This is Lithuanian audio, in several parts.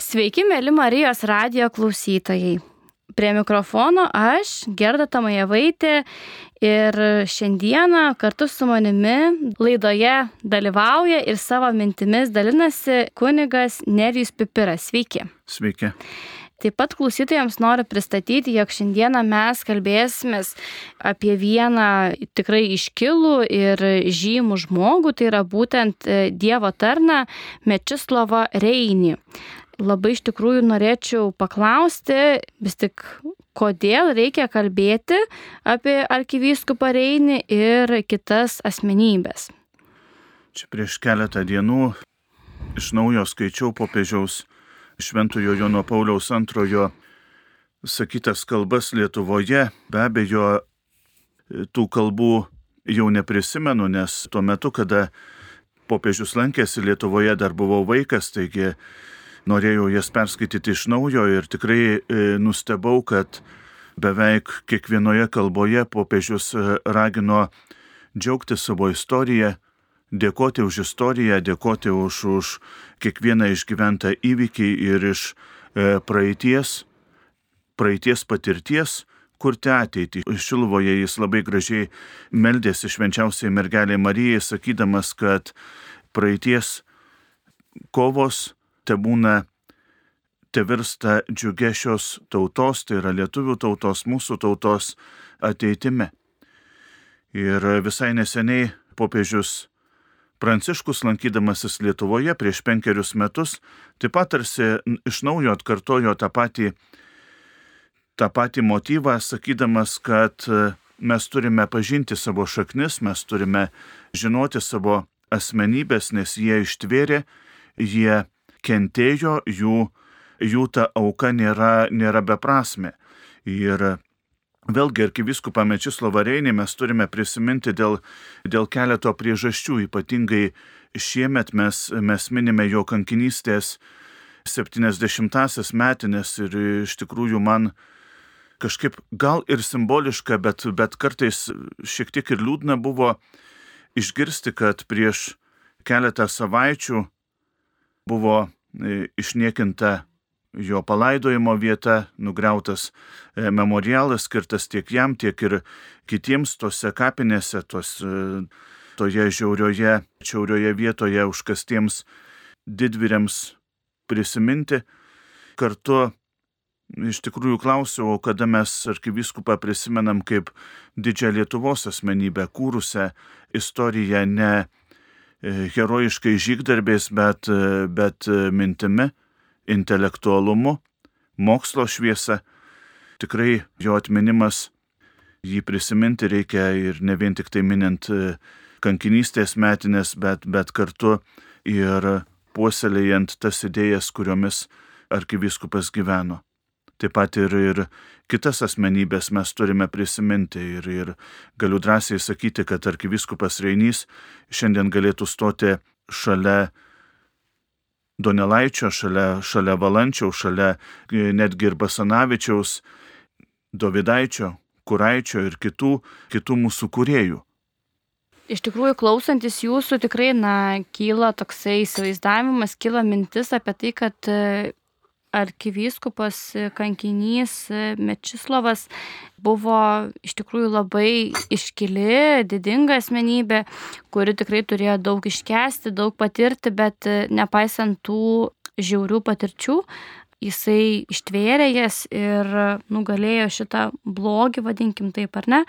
Sveiki, mėly Marijos radio klausytojai. Prie mikrofono aš, Gerda Tamajevaitė, ir šiandieną kartu su manimi laidoje dalyvauja ir savo mintimis dalinasi kunigas Nerijus Pipiras. Sveiki. Sveiki. Taip pat klausytojams noriu pristatyti, jog šiandieną mes kalbėsime apie vieną tikrai iškilų ir žymų žmogų, tai yra būtent Dievo tarną Mečislovą Reinį labai iš tikrųjų norėčiau paklausti vis tik, kodėl reikia kalbėti apie arkivyskupą Reinį ir kitas asmenybės. Čia prieš keletą dienų iš naujo skaičiau popiežiaus Šventojo Jono Pauliaus antrojo sakytas kalbas Lietuvoje. Be abejo, tų kalbų jau neprisimenu, nes tuo metu, kada popiežius lankėsi Lietuvoje, dar buvau vaikas, taigi norėjau jas perskaityti iš naujo ir tikrai e, nustebau, kad beveik kiekvienoje kalboje popiežius e, ragino džiaugti savo istoriją, dėkoti už istoriją, dėkoti už, už kiekvieną išgyventą įvykį ir iš e, praeities, praeities patirties kurti ateitį. Šilvoje jis labai gražiai meldėsi švenčiausiai mergeliai Marijai, sakydamas, kad praeities kovos te būna, te virsta džiugia šios tautos, tai yra lietuvių tautos, mūsų tautos ateitimi. Ir visai neseniai popiežius Pranciškus, lankydamasis Lietuvoje prieš penkerius metus, taip pat tarsi iš naujo atkartojo tą patį, tą patį motyvą, sakydamas, kad mes turime pažinti savo šaknis, mes turime žinoti savo asmenybės, nes jie ištvėrė, jie kentėjo, jų, jų ta auka nėra, nėra beprasme. Ir vėlgi arkiviskupą Mečislovą Reinį mes turime prisiminti dėl, dėl keleto priežasčių, ypatingai šiemet mes, mes minime jo kankinystės 70-asias metinės ir iš tikrųjų man kažkaip gal ir simboliška, bet, bet kartais šiek tiek ir liūdna buvo išgirsti, kad prieš keletą savaičių buvo e, išniekinta jo palaidojimo vieta, nugriautas e, memorialas skirtas tiek jam, tiek ir kitiems tose kapinėse, tos, e, toje žiaurioje, čiaurioje vietoje užkastiems didvyriams prisiminti. Kartu iš tikrųjų klausiau, kada mes arkiviskupą prisimenam kaip didžią Lietuvos asmenybę, kūrusią istoriją ne herojiškai žygdarbės, bet, e, bet e, mintimi, intelektualumu, mokslo šviesa. Tikrai jo atminimas, jį prisiminti reikia ir ne vien tik tai minint kankinystės metinės, bet, bet kartu ir puoselėjant tas idėjas, kuriomis arkiviskupas gyveno. Taip pat ir, ir kitas asmenybės mes turime prisiminti ir, ir galiu drąsiai sakyti, kad arkiviskupas Reinys šiandien galėtų stoti šalia Donelaičio, šalia, šalia Valančiaus, šalia e, netgi ir Basanavičiaus, Dovidaičio, Kuraičio ir kitų, kitų mūsų kuriejų. Iš tikrųjų, klausantis jūsų, tikrai, na, kyla toksai įsivaizdavimas, kyla mintis apie tai, kad arkivyskupas kankinys Mečislovas buvo iš tikrųjų labai iškili, didinga asmenybė, kuri tikrai turėjo daug iškesti, daug patirti, bet nepaisant tų žiaurių patirčių, jisai ištvėrė jas ir nugalėjo šitą blogį, vadinkim taip ar ne.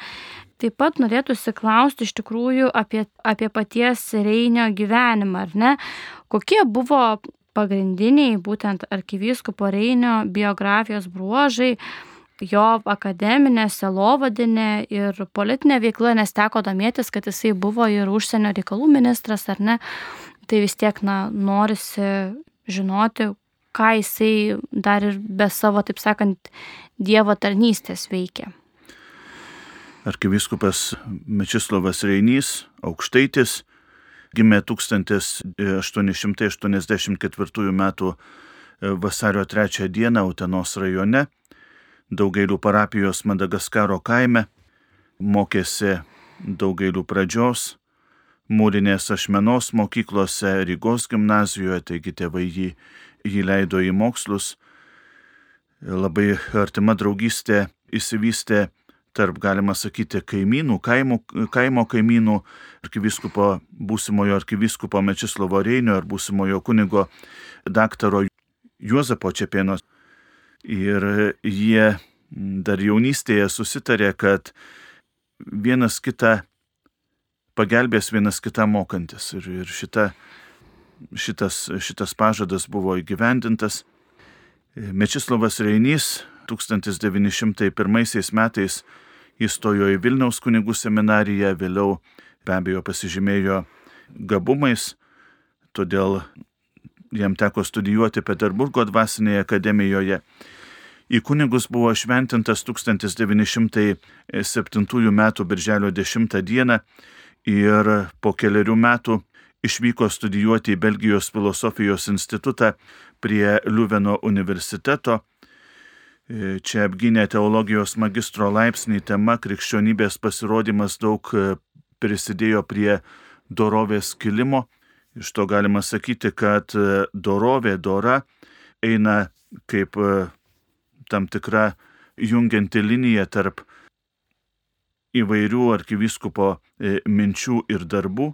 Taip pat norėtųsi klausti iš tikrųjų apie, apie paties Reinio gyvenimą, ar ne? Kokie buvo pagrindiniai būtent arkivyskupo Reinio biografijos bruožai, jo akademinė, selovadinė ir politinė veikla, nes teko domėtis, kad jisai buvo ir užsienio reikalų ministras ar ne, tai vis tiek, na, norisi žinoti, ką jisai dar ir be savo, taip sakant, Dievo tarnystės veikia. Arkivyskupas Mečislovas Reinys, aukštaitis, gimė 1884 m. vasario 3 d. Utenos rajone, Daugailių parapijos Madagaskaro kaime, mokėsi Daugailių pradžios, Mūrinės ašmenos mokyklose, Rygos gimnazijoje, taigi tėvai jį, jį leido į mokslus. Labai artima draugystė įsivystė tarp, galima sakyti, kaimynų, kaimo, kaimo kaimynų, arkiviskupo, būsimojo arkiviskupo Mečislovo Reinio ir būsimojo kunigo daktaro Juozapo Čepienos. Ir jie dar jaunystėje susitarė, kad vienas kitą pagelbės vienas kitą mokantis. Ir, ir šita, šitas, šitas pažadas buvo įgyvendintas. Mečislovas Reinys 1901 metais įstojo į Vilniaus kunigų seminariją, vėliau be abejo pasižymėjo gabumais, todėl jam teko studijuoti Peterburgo dvasinėje akademijoje. Į kunigus buvo šventintas 1907 m. birželio 10 d. ir po keliarių metų išvyko studijuoti į Belgijos filosofijos institutą prie Liuveno universiteto čia apgynė teologijos magistro laipsnį tema krikščionybės pasirodymas daug e, prisidėjo prie dorovės kilimo. Iš to galima sakyti, kad e, dorovė, dora eina kaip tam tikra jungianti linija tarp įvairių arkivyskupo minčių ir darbų.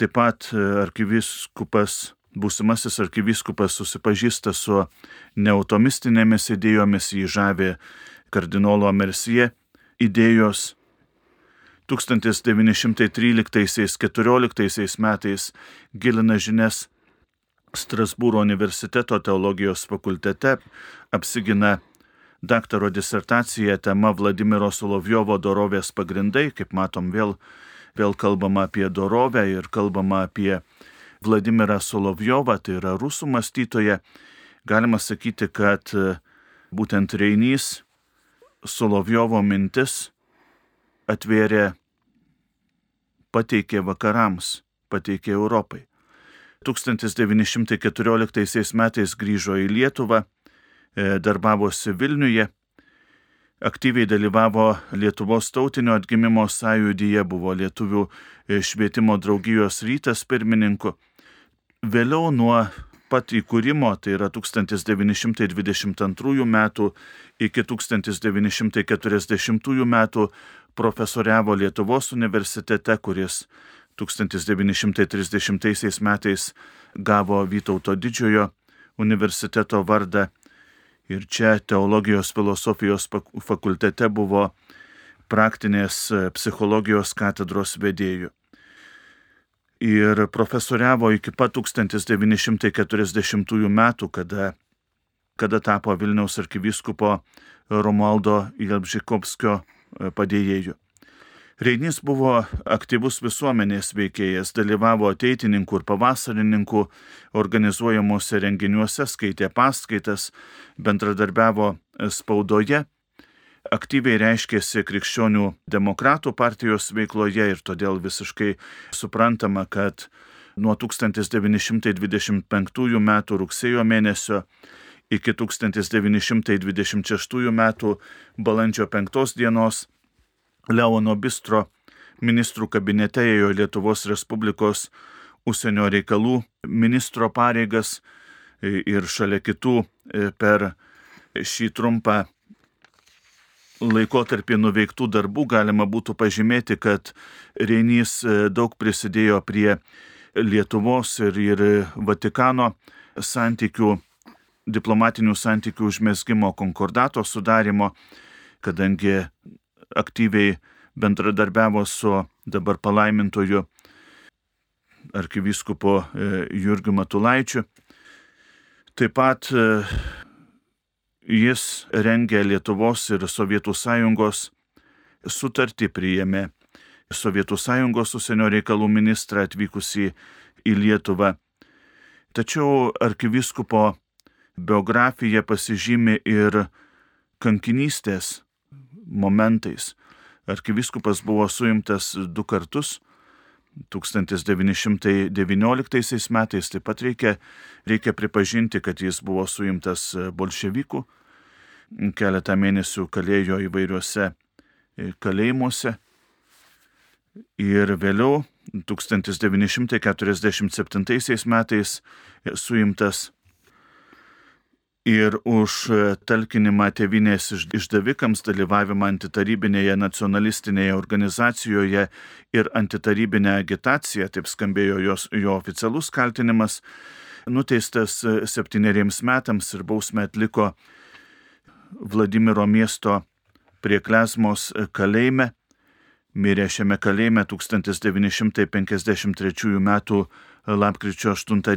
Taip pat arkivyskupas būsimasis arkivyskupas susipažįsta su neautomistinėmis idėjomis, jį žavė kardinolo Mersie idėjos. 1913-14 metais gilina žinias Strasbūro universiteto teologijos fakultete, apsigina daktaro disertaciją tema Vladimiro Solovjovo dorovės pagrindai, kaip matom vėl, vėl kalbama apie dorovę ir kalbama apie Vladimirą Solovjovą, tai yra rusų mąstytoja, galima sakyti, kad e, būtent Reinys Solovjovo mintis atvėrė, pateikė vakarams, pateikė Europai. 1914 metais grįžo į Lietuvą, e, darbavosi Vilniuje, aktyviai dalyvavo Lietuvos tautinio atgimimo sąjūdyje, buvo Lietuvių e, švietimo draugijos rytas pirmininku. Vėliau nuo pat įkūrimo, tai yra 1922 metų iki 1940 metų, profesoriavo Lietuvos universitete, kuris 1930 metais gavo Vytauto didžiojo universiteto vardą. Ir čia teologijos filosofijos fakultete buvo praktinės psichologijos katedros vedėjų ir profesoriavo iki pat 1940 metų, kada, kada tapo Vilniaus arkivyskupo Romualdo Jelbžikovskio e, padėjėju. Reinys buvo aktyvus visuomenės veikėjas, dalyvavo ateitininkų ir pavasarininkų organizuojamuose renginiuose, skaitė paskaitas, bendradarbiavo spaudoje aktyviai reiškėsi krikščionių demokratų partijos veikloje ir todėl visiškai suprantama, kad nuo 1925 m. rugsėjo mėnesio iki 1926 m. balandžio 5 dienos Leono Bistro ministrų kabinete ėjo Lietuvos Respublikos užsienio reikalų ministro pareigas ir šalia kitų e, per šį trumpą laikotarpį nuveiktų darbų galima būtų pažymėti, kad Reinys e, daug prisidėjo prie Lietuvos ir, ir Vatikano santykių, diplomatinių santykių užmėsgymo konkordato sudarimo, kadangi aktyviai bendradarbiavo su dabar palaimintoju arkivyskupu e, Jurgiu Matulaičiu. Taip pat e, Jis rengė Lietuvos ir Sovietų sąjungos sutartį priėmė Sovietų sąjungos užsienio reikalų ministrą atvykusi į Lietuvą. Tačiau arkiviskupo biografija pasižymi ir kankinystės momentais. Arkiviskupas buvo suimtas du kartus 1919 metais taip pat reikia, reikia pripažinti, kad jis buvo suimtas bolševikų, keletą mėnesių kalėjo įvairiuose e, kalėjimuose. Ir vėliau 1947 metais suimtas ir už talkinimą tevinės išdavikams dalyvavimą antitarybinėje nacionalistinėje organizacijoje ir antitarybinę agitaciją, taip skambėjo jos, jo oficialus kaltinimas, nuteistas septyneriems metams ir bausmę atliko Vladimiro miesto prie Klesmos kalėjime. Mirė šiame kalėjime 1953 m. lapkričio 8 d.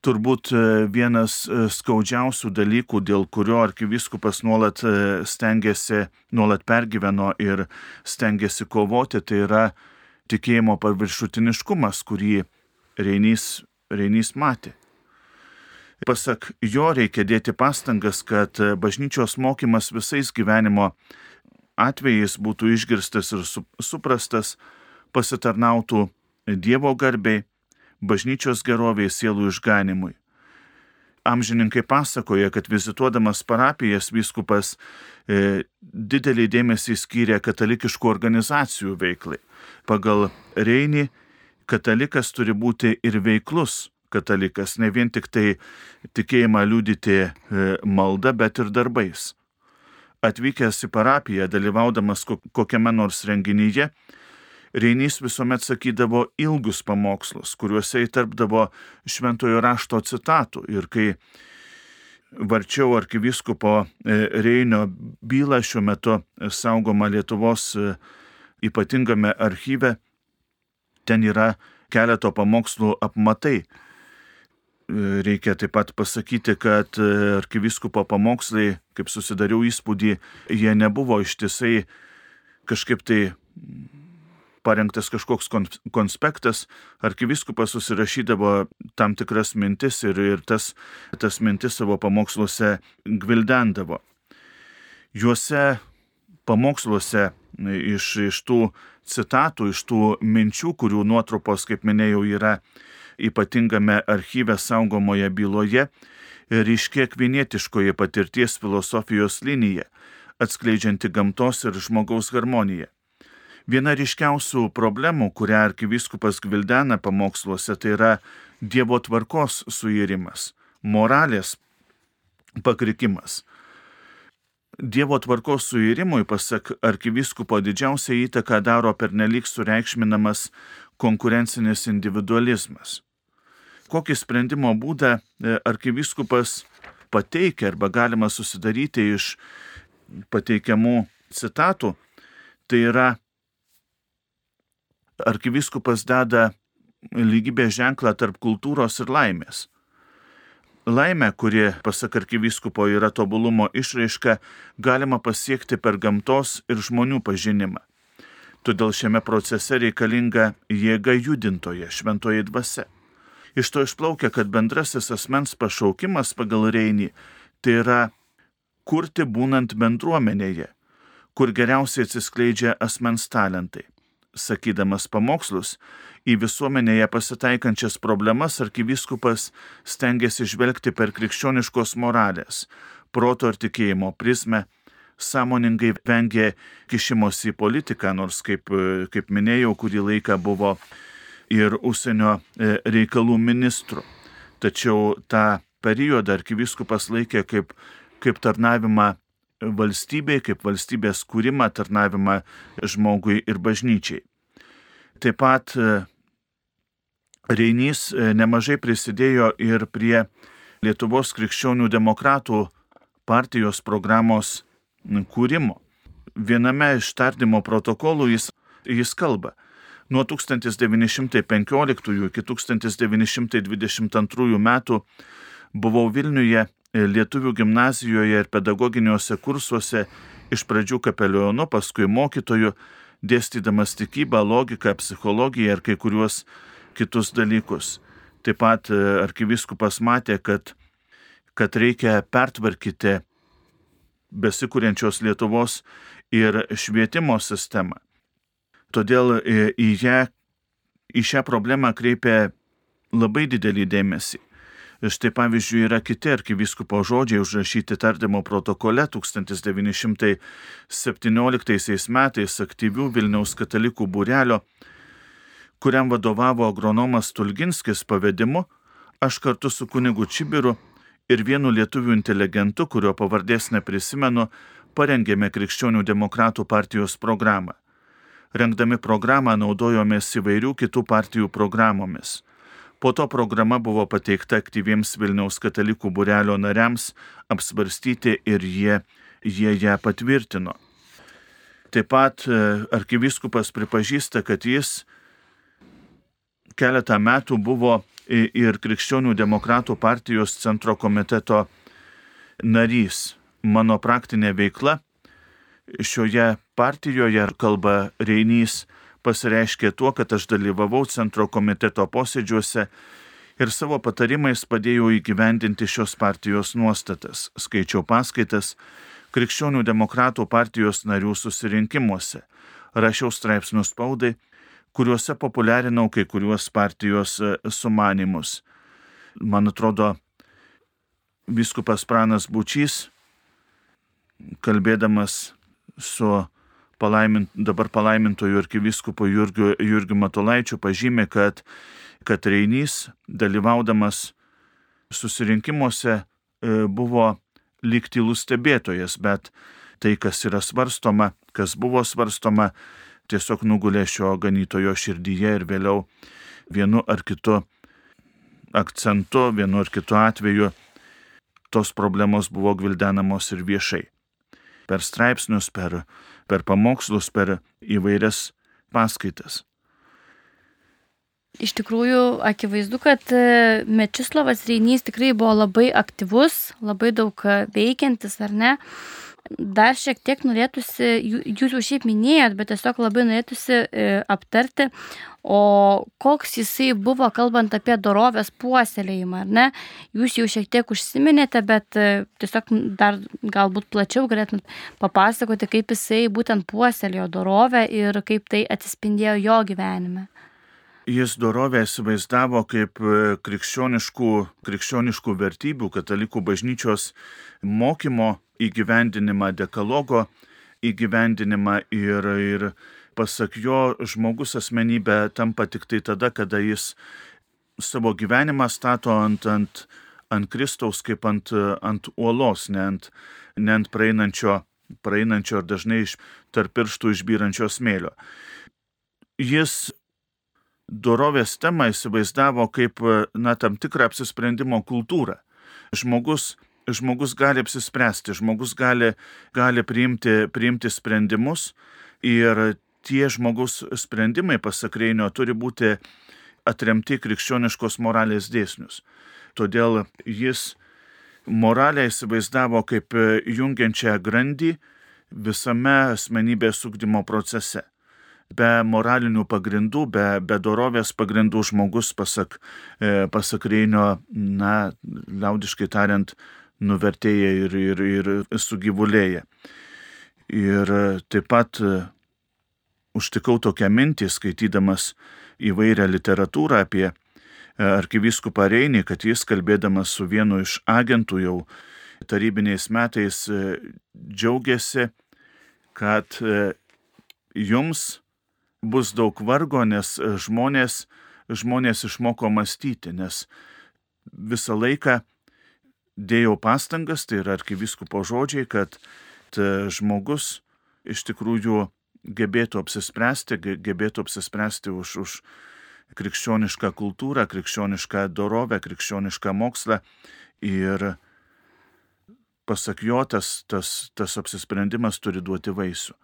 Turbūt vienas skaudžiausių dalykų, dėl kurio arkiviskupas nuolat stengiasi, nuolat pergyveno ir stengiasi kovoti, tai yra tikėjimo paviršutiniškumas, kurį Reinys, Reinys matė. Pasak jo reikia dėti pastangas, kad bažnyčios mokymas visais gyvenimo atvejais būtų išgirstas ir suprastas, pasitarnautų Dievo garbiai, bažnyčios geroviai sielų išganimui. Amžininkai pasakoja, kad vizituodamas parapijas vyskupas e, didelį dėmesį skyrė katalikiškų organizacijų veiklai. Pagal Reinį katalikas turi būti ir veiklus katalikas, ne vien tik tai tikėjimą liūdyti e, malda, bet ir darbais. Atvykęs į parapiją, dalyvaudamas kokiame nors renginyje, Reinys visuomet sakydavo ilgus pamokslus, kuriuose įtarpdavo šventojo rašto citatų. Ir kai varčiau arkivyskupo e, Reinio bylą šiuo metu saugoma Lietuvos e, ypatingame archyve, ten yra keleto pamokslų apmatai Reikia taip pat pasakyti, kad e, arkiviskupo pamokslai, kaip susidariau įspūdį, jie nebuvo ištisai kažkaip tai parengtas kažkoks konspektas, arkiviskupas susirašydavo tam tikras mintis ir, ir tas, tas mintis savo pamoksluose gvildendavo. Juose pamoksluose iš, iš tų citatų, iš tų minčių, kurių nuotrupos, kaip minėjau, yra ypatingame archyve saugomoje byloje ryškė kvienietiškoji patirties filosofijos linija, atskleidžianti gamtos ir žmogaus harmoniją. Viena ryškiausių problemų, kurią arkivyskupas gvildena pamoksluose, tai yra Dievo tvarkos suirimas, moralės pakrikimas. Dievo tvarkos suirimui, pasak arkivyskupo, didžiausia įtaka daro pernelyg sureikšminamas konkurencinis individualizmas kokį sprendimo būdą e, arkivyskupas pateikia arba galima susidaryti iš pateikiamų citatų, tai yra arkivyskupas deda lygybės ženklą tarp kultūros ir laimės. Laimę, kuri, pasak arkivyskupo, yra tobulumo išraiška, galima pasiekti per gamtos ir žmonių pažinimą. Todėl šiame procese reikalinga jėga judintoje, šventoji dvasia. Iš to išplaukia, kad bendrasis asmens pašaukimas pagal Reinį tai yra kurti būnant bendruomenėje, kur geriausiai atsiskleidžia asmens talentai. Sakydamas pamokslus, į visuomenėje pasitaikančias problemas arkivyskupas stengiasi žvelgti per krikščioniškos moralės, proto ir tikėjimo prizmę, sąmoningai vengė kišimosi į politiką, nors, kaip, kaip minėjau, kurį laiką buvo ir užsienio e, reikalų ministru. Tačiau tą periodą arkivyskupas laikė kaip, kaip tarnavimą valstybei, kaip valstybės kūrimą, tarnavimą žmogui ir bažnyčiai. Taip pat e, Reinys e, nemažai prisidėjo ir prie Lietuvos krikščionių demokratų partijos programos kūrimo. Viename iš tardymo protokolų jis, jis kalba, Nuo 1915 iki 1922 metų buvau Vilniuje lietuvių gimnazijoje ir pedagoginiuose kursuose iš pradžių kapelionu, paskui mokytoju, dėstydamas tikybą, logiką, psichologiją ir kai kuriuos kitus dalykus. Taip pat e, arkiviskupas matė, kad, kad reikia pertvarkyti besikūrenčios Lietuvos ir švietimo sistemą. Todėl e, į, ją, į šią problemą kreipia labai didelį dėmesį. Štai pavyzdžiui yra kiti arkivyskupo žodžiai užrašyti tardymo protokole 1917 metais aktyvių Vilniaus katalikų būrelio, kuriam vadovavo agronomas Tulginskis pavedimu, aš kartu su kunigu Čibiru ir vienu lietuvių inteligentu, kurio pavardės neprisimenu, parengėme Krikščionių demokratų partijos programą. Rengdami programą naudojomės įvairių kitų partijų programomis. Po to programa buvo pateikta aktyviems Vilniaus katalikų burelio nariams apsvarstyti ir jie, jie ją patvirtino. Taip pat e, arkivyskupas pripažįsta, kad jis keletą metų buvo ir Krikščionių demokratų partijos centro komiteto narys. Mano praktinė veikla šioje partijoje, kalba Reinys, pasireiškė tuo, kad aš dalyvavau centro komiteto posėdžiuose ir savo patarimais padėjau įgyvendinti šios partijos nuostatas, skaičiau paskaitas Krikščionių demokratų partijos narių susirinkimuose, rašiau straipsnius spaudai, kuriuose populiarinau kai kuriuos partijos e, sumanimus. Man atrodo, viskupas Pranas Bučys, kalbėdamas su palaimint, dabar palaimintojų arkivyskupo Jurgiu, Jurgiu Matulaičiu pažymė, kad, kad Reinys dalyvaudamas susirinkimuose e, buvo lyg tylus stebėtojas, bet tai, kas yra svarstoma, kas buvo svarstoma, tiesiog nugulė šio ganytojo širdyje ir vėliau vienu ar kitu akcentu, vienu ar kitu atveju tos problemos buvo gvildenamos ir viešai. Per straipsnius, per per pamokslus, per įvairias paskaitas. Iš tikrųjų, akivaizdu, kad e, Mečislavas Reinys tikrai buvo labai aktyvus, labai daug e, veikiantis, ar ne? dar šiek tiek norėtųsi, jūs jau šiaip minėjot, bet tiesiog labai norėtųsi e, aptarti, o koks jisai buvo, kalbant apie dorovės puoselėjimą, ar ne? Jūs jau šiek tiek užsiminėte, bet tiesiog dar galbūt plačiau galėtumėt papasakoti, kaip jisai būtent puoselėjo dorovę ir kaip tai atsispindėjo jo gyvenime. Jis dorovę įsivaizdavo kaip e, krikščioniškų, krikščioniškų vertybių, katalikų bažnyčios mokymo įgyvendinimą, dekalogo įgyvendinimą ir, ir pasak jo žmogus asmenybė tampa tik tai tada, kada jis savo gyvenimą stato ant, ant, ant Kristaus kaip ant, ant uolos, ne ant, ne ant praeinančio, praeinančio ar dažnai iš tarp pirštų išbyrančio smėlio. Jis dorovės temą įsivaizdavo kaip na, tam tikrą apsisprendimo kultūrą. Žmogus žmogus gali apsispręsti, žmogus gali, gali priimti, priimti sprendimus ir tie žmogus sprendimai, pasak Reinio, turi būti atremti krikščioniškos moralės dėsnius. Todėl jis moralę įsivaizdavo kaip jungiančią grandį visame asmenybės ugdymo procese. Be moralinių pagrindų, be, be dorovės pagrindų žmogus, pasak, e, pasak Reinio, na, liaudiškai tariant, nuvertėja ir, ir, ir sugyvulėja. Ir taip pat e, užtikau tokią mintį, skaitydamas įvairią literatūrą apie e, arkivyskupą Reinį, kad jis kalbėdamas su vienu iš agentų jau tarybiniais metais džiaugiasi, kad jums bus daug vargo, nes žmonės, žmonės išmoko mąstyti, nes visą laiką dėjau pastangas, tai yra arkiviskupo žodžiai, kad žmogus iš tikrųjų gebėtų apsispręsti, gebėtų apsispręsti už, už krikščionišką kultūrą, krikščionišką dorovę, krikščionišką mokslą ir pasak jo tas, tas, tas apsisprendimas turi duoti vaisių.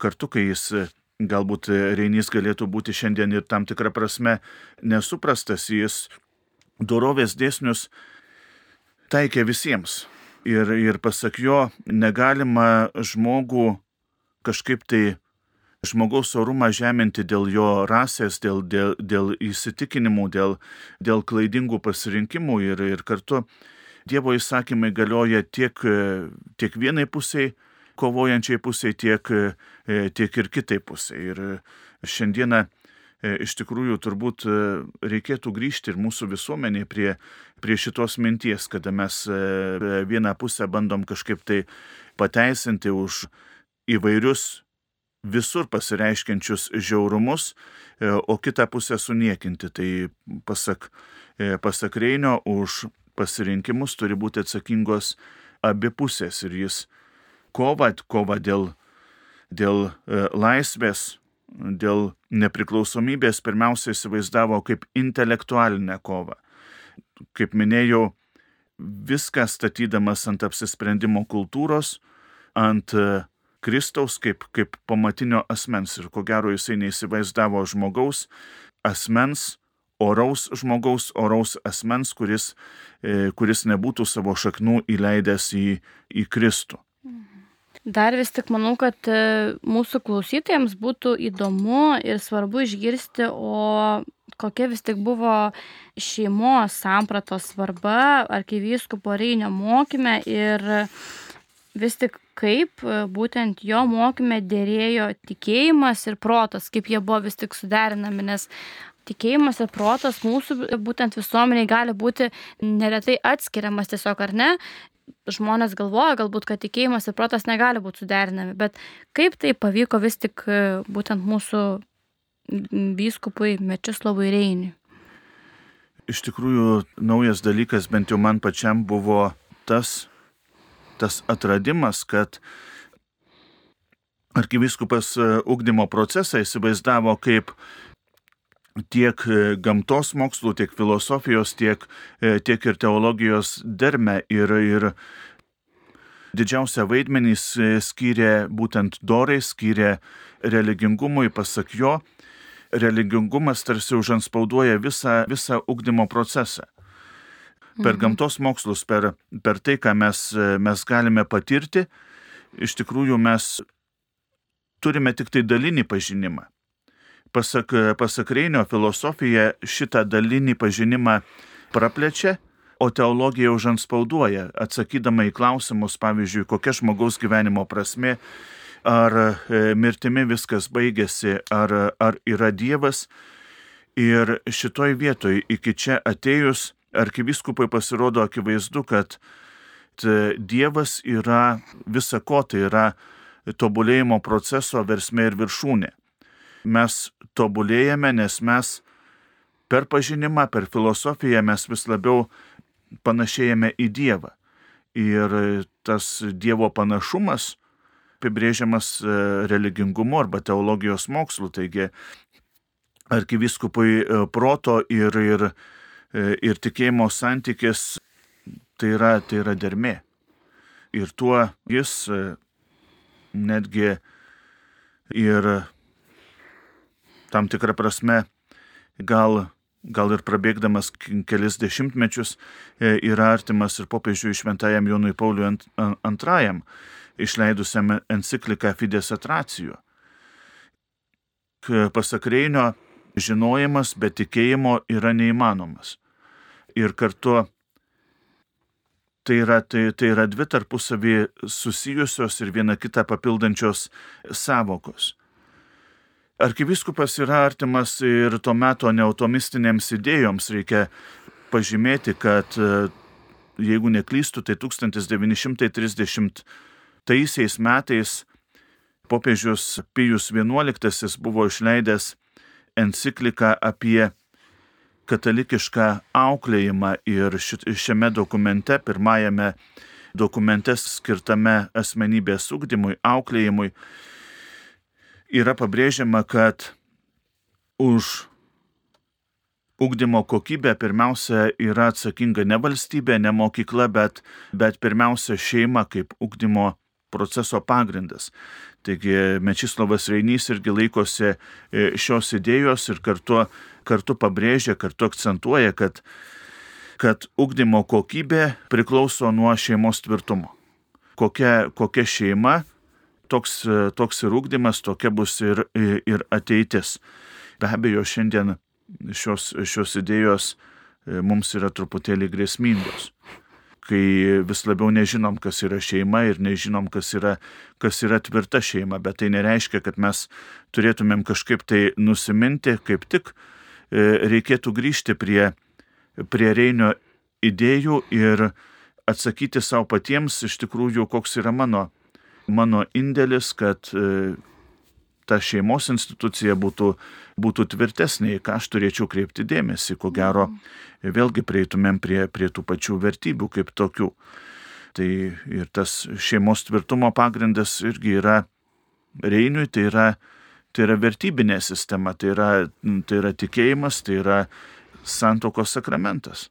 Kartu, kai jis galbūt Reinys galėtų būti šiandien ir tam tikrą prasme nesuprastas, jis dorovės dėsnius taikė visiems. Ir, ir pasak jo, negalima žmogų kažkaip tai žmogaus orumą žeminti dėl jo rasės, dėl, dėl, dėl įsitikinimų, dėl, dėl klaidingų pasirinkimų ir, ir kartu Dievo įsakymai galioja tiek, tiek vienai pusiai, kovojančiai pusiai, tiek, tiek ir kitai pusiai. Ir šiandieną e, iš tikrųjų turbūt e, reikėtų grįžti ir mūsų visuomenė prie, prie šitos minties, kada mes vieną pusę bandom kažkaip tai pateisinti už įvairius visur pasireiškiančius žiaurumus, o kitą pusę suniekinti. Tai pasak, pasak Reinio už pasirinkimus turi būti atsakingos abi pusės ir jis kova, kova dėl, dėl e, laisvės, dėl nepriklausomybės pirmiausia įsivaizdavo kaip intelektualinę kovą. Kaip minėjau, viską statydamas ant apsisprendimo kultūros, ant e, Kristaus kaip, kaip pamatinio asmens ir ko gero jisai neįsivaizdavo žmogaus asmens oraus žmogaus, oraus asmens, kuris, e, kuris nebūtų savo šaknų įleidęs į, į Kristų. Dar vis tik manau, kad e, mūsų klausytojams būtų įdomu ir svarbu išgirsti, o kokia vis tik buvo šeimos sampratos svarba arkivyskupo Reinio mokyme ir vis tik kaip e, būtent jo mokyme dėrėjo tikėjimas ir protas, kaip jie buvo vis tik suderinami, nes tikėjimas ir protas mūsų būtent visuomeniai gali būti neretai atskiriamas tiesiog ar ne. Žmonės galvoja galbūt, kad tikėjimas ir protas negali būti suderinami, bet kaip tai pavyko vis tik e, būtent mūsų vyskupui Mečislavui Reiniui? Iš tikrųjų, naujas dalykas bent jau man pačiam buvo tas, tas atradimas, kad arkiviskupas ugdymo procesą įsivaizdavo kaip tiek e, gamtos mokslų, tiek filosofijos, tiek, e, tiek ir teologijos derme. Ir, ir didžiausią vaidmenį skyrė būtent dorai, skyrė religingumui, pasak jo, religingumas tarsi užanspauduoja visą, visą ugdymo procesą. Per mhm. gamtos mokslus, per, per tai, ką mes, mes galime patirti, iš tikrųjų mes turime tik tai dalinį pažinimą. Pasak, pasak Reinio filosofija šitą dalinį pažinimą praplečia, o teologija užanspauduoja, atsakydama į klausimus, pavyzdžiui, kokia žmogaus gyvenimo prasme, ar e, mirtimi viskas baigėsi, ar, ar yra Dievas. Ir šitoj vietoj iki čia atėjus arkivyskupai pasirodo akivaizdu, kad Dievas yra visako, tai yra tobulėjimo proceso versmė ir viršūnė mes tobulėjame, nes mes per pažinimą, per filosofiją mes vis labiau panašėjame į Dievą. Ir tas Dievo panašumas apibrėžiamas e, religingumu arba teologijos mokslu. Taigi arkiviskupui e, proto ir, ir, e, ir tikėjimo santykis tai yra, tai yra dermė. Ir tuo jis netgi ir tam tikrą prasme gal, gal ir prabėgdamas kelis dešimtmečius e, yra artimas ir popiežiui šventajam Jonui Pauliui II, išleidusiam encikliką Fides Atracijo. Pasak Reinio, žinojimas be tikėjimo yra neįmanomas. Ir kartu tai yra, tai, tai yra dvi tarpusavį susijusios ir viena kitą papildančios savokos. Arkiviskupas yra artimas ir to meto neautomistinėms idėjoms. Reikia pažymėti, kad e, jeigu neklystu, tai 1930 metais popiežius Pijus XI buvo išleidęs encikliką apie katalikišką auklėjimą ir šiame dokumente, pirmajame dokumente skirtame asmenybės ugdymui, auklėjimui, yra pabrėžiama, kad už ugdymo kokybę pirmiausia yra atsakinga ne valstybė, ne mokykla, bet, bet pirmiausia šeima kaip ugdymo proceso pagrindas. Taigi Mečislavas Reinys irgi laikosi e, šios idėjos ir kartu, kartu pabrėžia, kartu akcentuoja, kad, kad ugdymo kokybė priklauso nuo šeimos tvirtumo. Kokia, kokia šeima toks, e, toks ir ūkdymas, tokia bus ir, ir ateitis. Be abejo, šiandien šios, šios idėjos e, mums yra truputėlį grėsmingos. kai vis labiau nežinom, kas yra šeima ir nežinom, kas yra, kas yra tvirta šeima, bet tai nereiškia, kad mes turėtumėm kažkaip tai nusiminti, kaip tik e, reikėtų grįžti prie, prie Reinio idėjų ir atsakyti savo patiems iš tikrųjų, koks yra mano, mano indėlis, kad e, ta šeimos institucija būtų, būtų tvirtesnė, ką aš turėčiau kreipti dėmesį, ko gero vėlgi prieitumėm prie, prie tų pačių vertybių kaip tokių. Tai ir tas šeimos tvirtumo pagrindas irgi yra Reiniui, tai yra, tai yra vertybinė sistema, tai yra, tai yra tikėjimas, tai yra santokos sakramentas.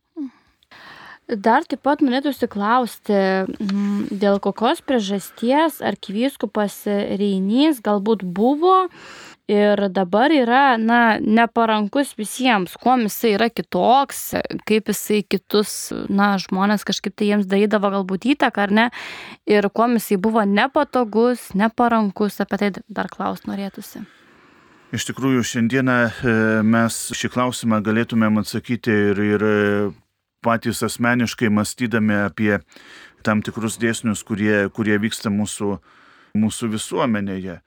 Dar taip pat norėtųsi klausti, mm, dėl kokios priežasties arkivyskupas Reinys galbūt buvo ir dabar yra, na, neparankus visiems, kuo jisai yra kitoks, kaip jisai kitus, na, žmonės kažkaip tai jiems darydavo galbūt įtaką ar ne, ir kuo jisai buvo nepatogus, neparankus, apie tai dar klaus norėtųsi. Iš tikrųjų, šiandieną e, mes šį klausimą galėtumėm atsakyti ir, ir patys asmeniškai mąstydami apie tam tikrus dėsnius, kurie, kurie vyksta mūsų, mūsų visuomenėje.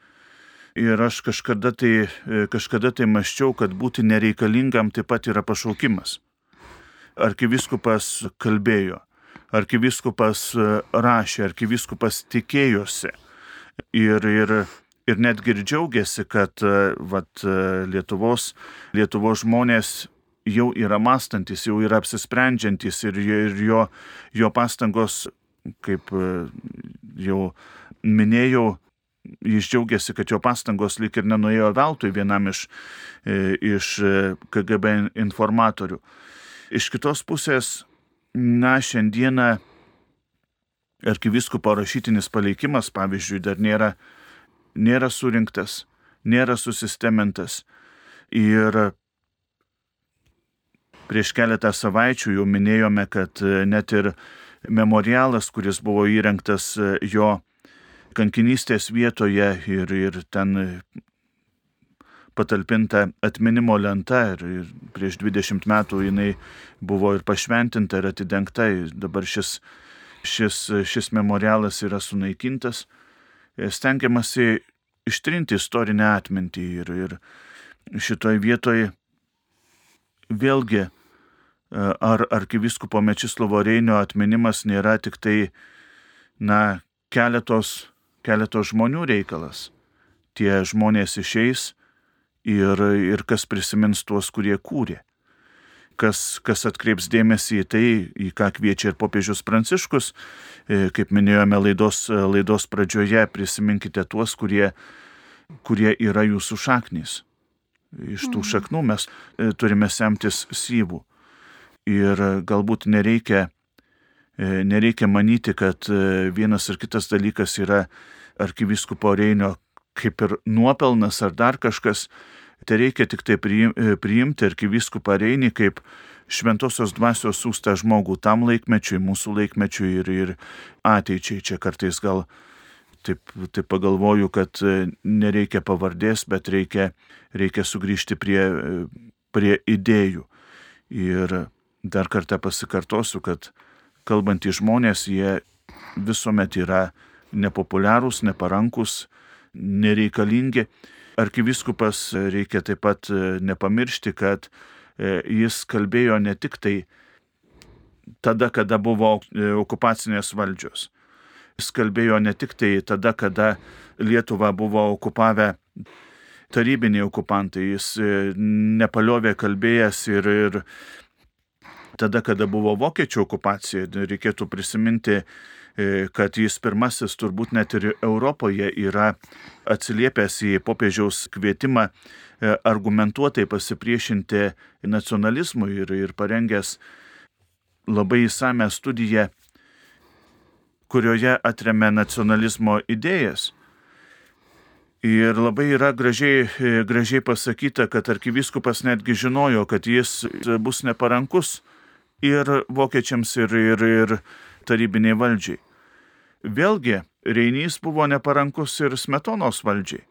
Ir aš kažkada tai, kažkada tai maščiau, kad būti nereikalingam taip pat yra pašaukimas. Arkiviskupas kalbėjo, arkiviskupas rašė, arkiviskupas tikėjosi. Ir, ir, ir netgi ir džiaugiasi, kad vat, Lietuvos, Lietuvos žmonės jau yra mąstantis, jau yra apsisprendžiantis ir, ir jo, jo pastangos, kaip e, jau minėjau, jis džiaugiasi, kad jo pastangos lik ir nenuėjo veltui vienam iš, e, iš e, KGB informatorių. Iš kitos pusės, na, šiandieną arkiviskupo rašytinis paleikimas, pavyzdžiui, dar nėra, nėra surinktas, nėra susistemintas. Ir Prieš keletą savaičių jau minėjome, kad e, net ir memorialas, kuris buvo įrengtas e, jo kankinystės vietoje ir, ir ten patalpinta atminimo lenta ir, ir prieš 20 metų jinai buvo ir pašventinta ir atidengta. Dabar šis, šis, šis memorialas yra sunaikintas. E, stengiamasi ištrinti istorinę atmintį ir, ir šitoj vietoj vėlgi ar arkiviskupo Mečislovo Reinio atminimas nėra tik tai, na, keletos, keletos žmonių reikalas. Tie žmonės išeis ir, ir kas prisimins tuos, kurie kūrė. Kas, kas atkreips dėmesį į tai, į ką kviečia ir popiežius Pranciškus, e, kaip minėjome laidos, laidos pradžioje, prisiminkite tuos, kurie, kurie yra jūsų šaknys. Iš tų mhm. šaknų mes e, turime semtis syvų. Ir galbūt nereikia, e, nereikia manyti, kad e, vienas ar kitas dalykas yra arkiviskupo Reinio kaip ir nuopelnas ar dar kažkas. Tai reikia tik tai e, priimti arkiviskupą Reinį kaip šventosios dvasios sūstą žmogų tam laikmečiui, mūsų laikmečiui ir, ir ateičiai. Čia kartais gal taip, taip pagalvoju, kad nereikia pavardės, bet reikia, reikia sugrįžti prie, prie idėjų. Ir dar kartą pasikartosiu, kad kalbantys žmonės, jie visuomet yra nepopuliarūs, neparankus, nereikalingi. Arkiviskupas reikia taip pat e, nepamiršti, kad e, jis kalbėjo ne tik tai tada, kada buvo e, okupacinės valdžios. Jis kalbėjo ne tik tai tada, kada Lietuva buvo okupavę tarybiniai okupantai. Jis nepaliovė kalbėjęs ir, ir tada, kada buvo vokiečių okupacija, reikėtų prisiminti, e, kad jis pirmasis turbūt net ir Europoje yra atsiliepęs į popiežiaus kvietimą e, argumentuotai pasipriešinti nacionalizmui ir, ir parengęs labai įsame studiją, kurioje atremė nacionalizmo idėjas. Ir labai yra gražiai, e, gražiai pasakyta, kad arkivyskupas netgi žinojo, kad jis bus neparankus ir vokiečiams, ir, ir, ir tarybiniai valdžiai. Vėlgi, Reinys buvo neparankus ir smetonos valdžiai.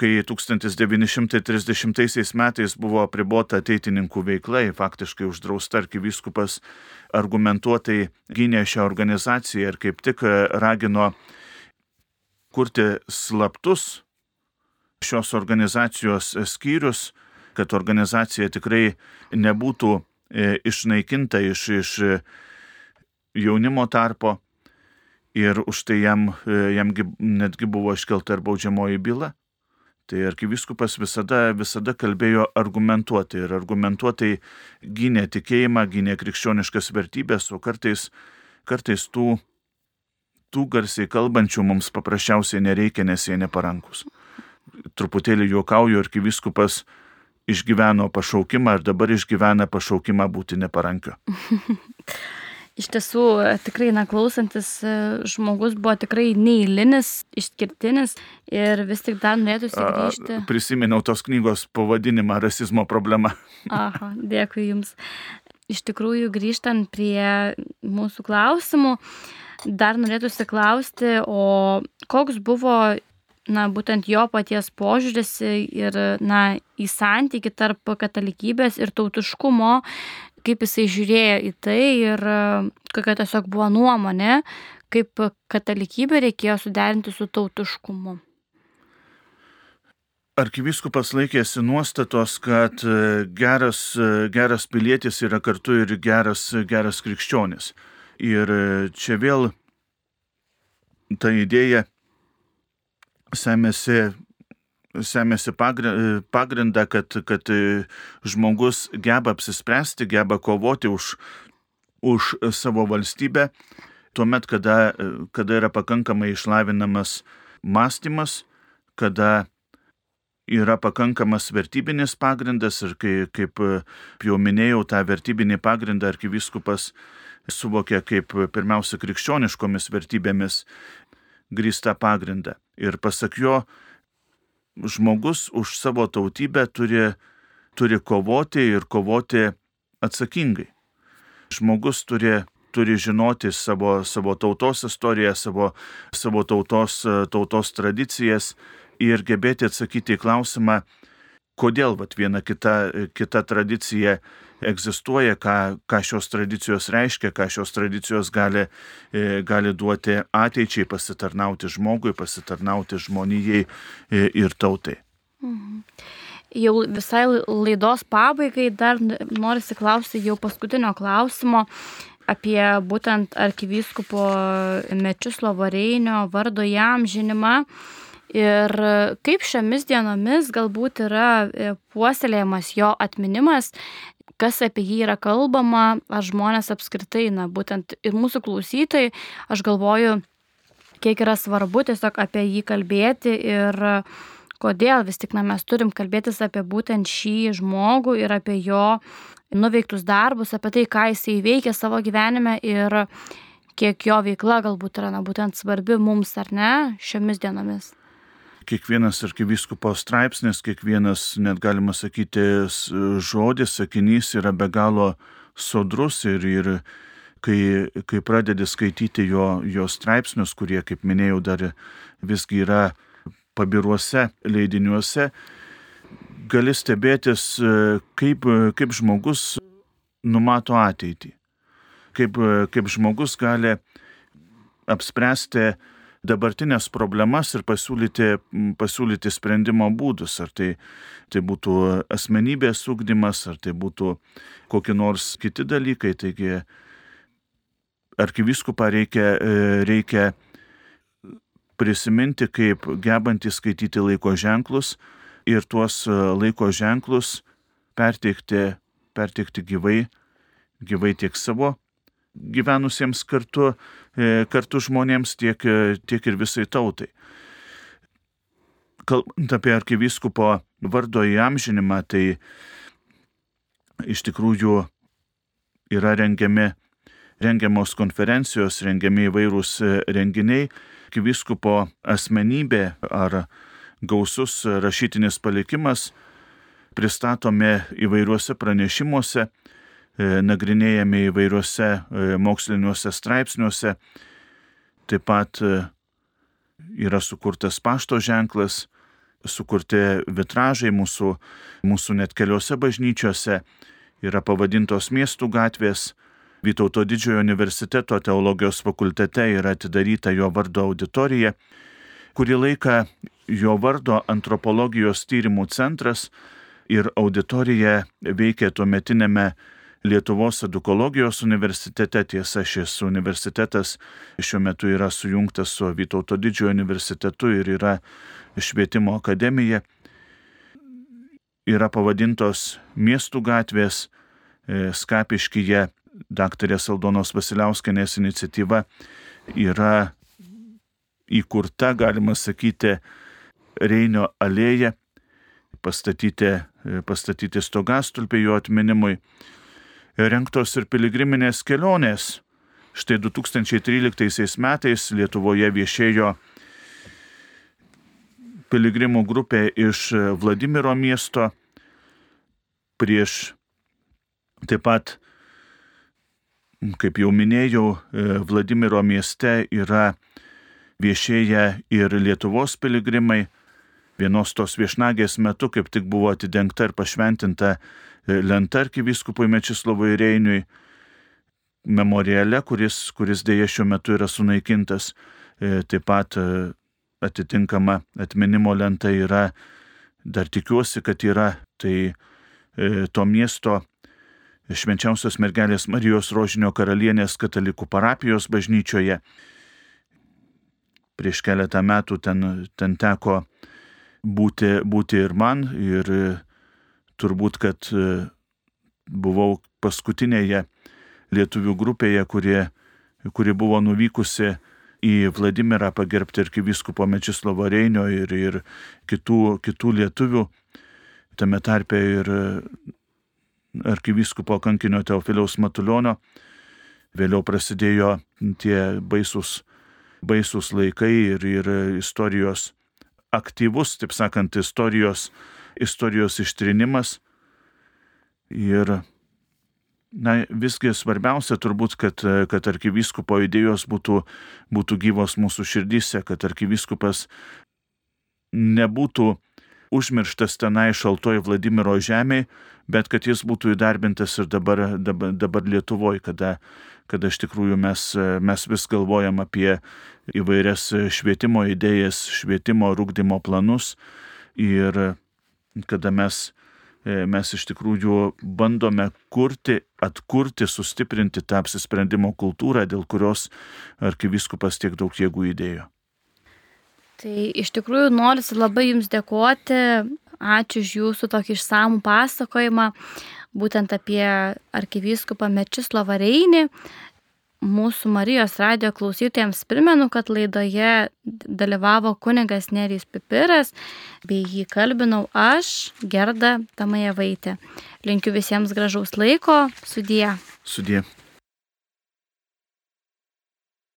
kai 1930 metais buvo apribota ateitininkų veikla, faktiškai uždrausta arkivyskupas argumentuotai gynė šią organizaciją ir kaip tik ragino kurti slaptus šios organizacijos skyrius, kad organizacija tikrai nebūtų e, išnaikinta iš, iš jaunimo tarpo ir už tai jam, e, jamgi netgi buvo iškelta ir baudžiamoji byla. Tai arkiviskupas visada, visada kalbėjo argumentuotai ir argumentuotai gynė tikėjimą, gynė krikščioniškas vertybės, o kartais, kartais tų, tų garsiai kalbančių mums paprasčiausiai nereikia, nes jie neparankus. Truputėlį juokauju, arkiviskupas išgyveno pašaukimą ir dabar išgyvena pašaukimą būti neparankiu. iš tiesų tikrai, na, klausantis e, žmogus buvo tikrai neįlinis, išskirtinis ir vis tik dar norėtųsi grįžti. A, prisiminiau tos knygos pavadinimą Rasizmo problema. Aha, dėkui Jums. Iš tikrųjų, grįžtant prie mūsų klausimų, dar norėtųsi klausti, o koks buvo na, būtent jo paties požiūris ir, na, į santyki tarp katalikybės ir tautiškumo kaip jisai žiūrėjo į tai ir e, kokia tiesiog buvo nuomonė, kaip katalikybę reikėjo suderinti su tautiškumu. Arkiviskupas laikėsi nuostatos, kad e, geras, e, geras pilietis yra kartu ir geras, geras krikščionis. Ir čia vėl ta idėja semėsi semėsi pagrindą, kad, kad žmogus geba apsispręsti, geba kovoti už, už savo valstybę, tuomet, kada, kada yra pakankamai išlavinamas mąstymas, kada yra pakankamas vertybinis pagrindas ir kai, kaip jau minėjau, tą vertybinį pagrindą arkiviskupas suvokia kaip pirmiausia krikščioniškomis vertybėmis grįsta pagrindą. Ir pasak jo, žmogus už savo tautybę turi, turi kovoti ir kovoti atsakingai. Žmogus turi, turi žinoti savo, savo tautos istoriją, savo, savo tautos, tautos tradicijas ir gebėti atsakyti į klausimą, kodėl vat, viena kita, kita tradicija egzistuoja, ką, ką šios tradicijos reiškia, ką šios tradicijos gali, e, gali duoti ateičiai, pasitarnauti žmogui, pasitarnauti žmonijai e, ir tautai. Mhm. Jau visai laidos pabaigai dar norisi klausti jau paskutinio klausimo apie būtent arkivyskupo Mečislovo Reinio vardo jam žinimą. Ir kaip šiomis dienomis galbūt yra e, puoselėjamas jo atminimas, kas apie jį yra kalbama, ar žmonės apskritai, na, būtent ir mūsų klausytojai, aš galvoju, kiek yra svarbu tiesiog apie jį kalbėti ir kodėl vis tik na, mes turim kalbėtis apie būtent šį žmogų ir apie jo nuveiktus darbus, apie tai, ką jisai veikia savo gyvenime ir kiek jo veikla galbūt yra na, būtent svarbi mums ar ne šiomis dienomis kiekvienas arkivyskupo straipsnis, kiekvienas, net galima sakyti, žodis, sakinys yra be galo sodrus ir, ir kai, kai pradedi skaityti jo, jo straipsnius, kurie, kaip minėjau, dar visgi yra pabiruose leidiniuose, gali stebėtis, kaip, kaip žmogus numato ateitį, kaip, kaip žmogus gali apspręsti dabartinės problemas ir pasiūlyti, pasiūlyti sprendimo būdus. Ar tai, tai būtų asmenybės ugdymas, ar tai būtų kokie nors kiti dalykai. Taigi arkiviskupą reikia, e, reikia prisiminti kaip gebantį skaityti laiko ženklus ir tuos e, laiko ženklus perteikti, perteikti gyvai, gyvai tiek savo gyvenusiems kartu, e, kartu žmonėms, tiek, e, tiek ir visai tautai. Kalbant apie arkivyskupo vardo įamžinimą, tai iš tikrųjų yra rengiami, rengiamos konferencijos, rengiami įvairūs e, renginiai, arkivyskupo asmenybė ar gausus rašytinis palikimas pristatomi įvairiuose pranešimuose nagrinėjami įvairiuose e, moksliniuose straipsniuose. Taip pat e, yra sukurtas pašto ženklas sukurti vitražai mūsų, mūsų net keliose bažnyčiose, yra pavadintos miestų gatvės. Vytauto didžiojo universiteto teologijos fakultete yra atidaryta jo vardo auditorija. Kurį laiką jo vardo antropologijos tyrimų centras ir auditorija veikė tuo metinėme Lietuvos edukologijos universitete. Tiesa, šis universitetas šiuo metu yra sujungtas su Vytauto didžiojo universitetu ir yra švietimo akademija. Yra pavadintos miestų gatvės, e, Skapiškyje daktarės Aldonos Vasiliauskenės iniciatyva yra įkurta, galima sakyti, Reinio alėja, pastatyti, pastatyti stogastulpį jo atminimui, renktos ir piligriminės kelionės. Štai 2013 metais Lietuvoje viešėjo piligrimų grupė iš Vladimiro miesto prieš taip pat, kaip jau minėjau, Vladimiro mieste yra viešėję ir Lietuvos piligrimai. Vienos tos viešnagės metu kaip tik buvo atidengta ir pašventinta lenta arkivyskupui Mečislovui Reiniui memoriale, kuris, kuris dėja šiuo metu yra sunaikintas. E, taip pat e, atitinkama atminimo lenta yra, dar tikiuosi, kad yra, tai to miesto švenčiausios mergelės Marijos Rožinio karalienės katalikų parapijos bažnyčioje prieš keletą metų ten, ten teko būti, būti ir man ir e, turbūt, kad e, buvau paskutinėje lietuvių grupėje, kurie, kuri buvo nuvykusi į Vladimirą pagerbti arkivyskupo Mečislovo Reinio ir, ir kitų, kitų lietuvių, tame tarpe ir arkivyskupo kankinio Teofiliaus Matulionio. Vėliau prasidėjo tie baisus baisus laikai ir, ir istorijos aktyvus, taip sakant, istorijos, istorijos ištrinimas. Ir na, visgi svarbiausia turbūt, kad, kad arkivyskupo idėjos būtų, būtų gyvos mūsų širdyse, kad arkivyskupas nebūtų užmirštas tenai šaltoj Vladimiro žemėje, bet kad jis būtų įdarbintas ir dabar, dabar, dabar Lietuvoje, kada, kada iš tikrųjų mes, mes vis galvojam apie įvairias švietimo idėjas, švietimo rūkdymo planus ir kada mes, mes iš tikrųjų bandome kurti, atkurti, sustiprinti tą apsisprendimo kultūrą, dėl kurios arkiviskupas tiek daug jėgų įdėjo. Tai iš tikrųjų noriu labai Jums dėkoti, ačiū už Jūsų tokį išsamų pasakojimą būtent apie arkivyskupą Mečislovą Reinį. Mūsų Marijos radio klausytojams primenu, kad laidoje dalyvavo kunigas Nerijus Pipiras, bei jį kalbinau aš, Gerda Tamajevaitė. Linkiu visiems gražaus laiko, sudie. Sudie.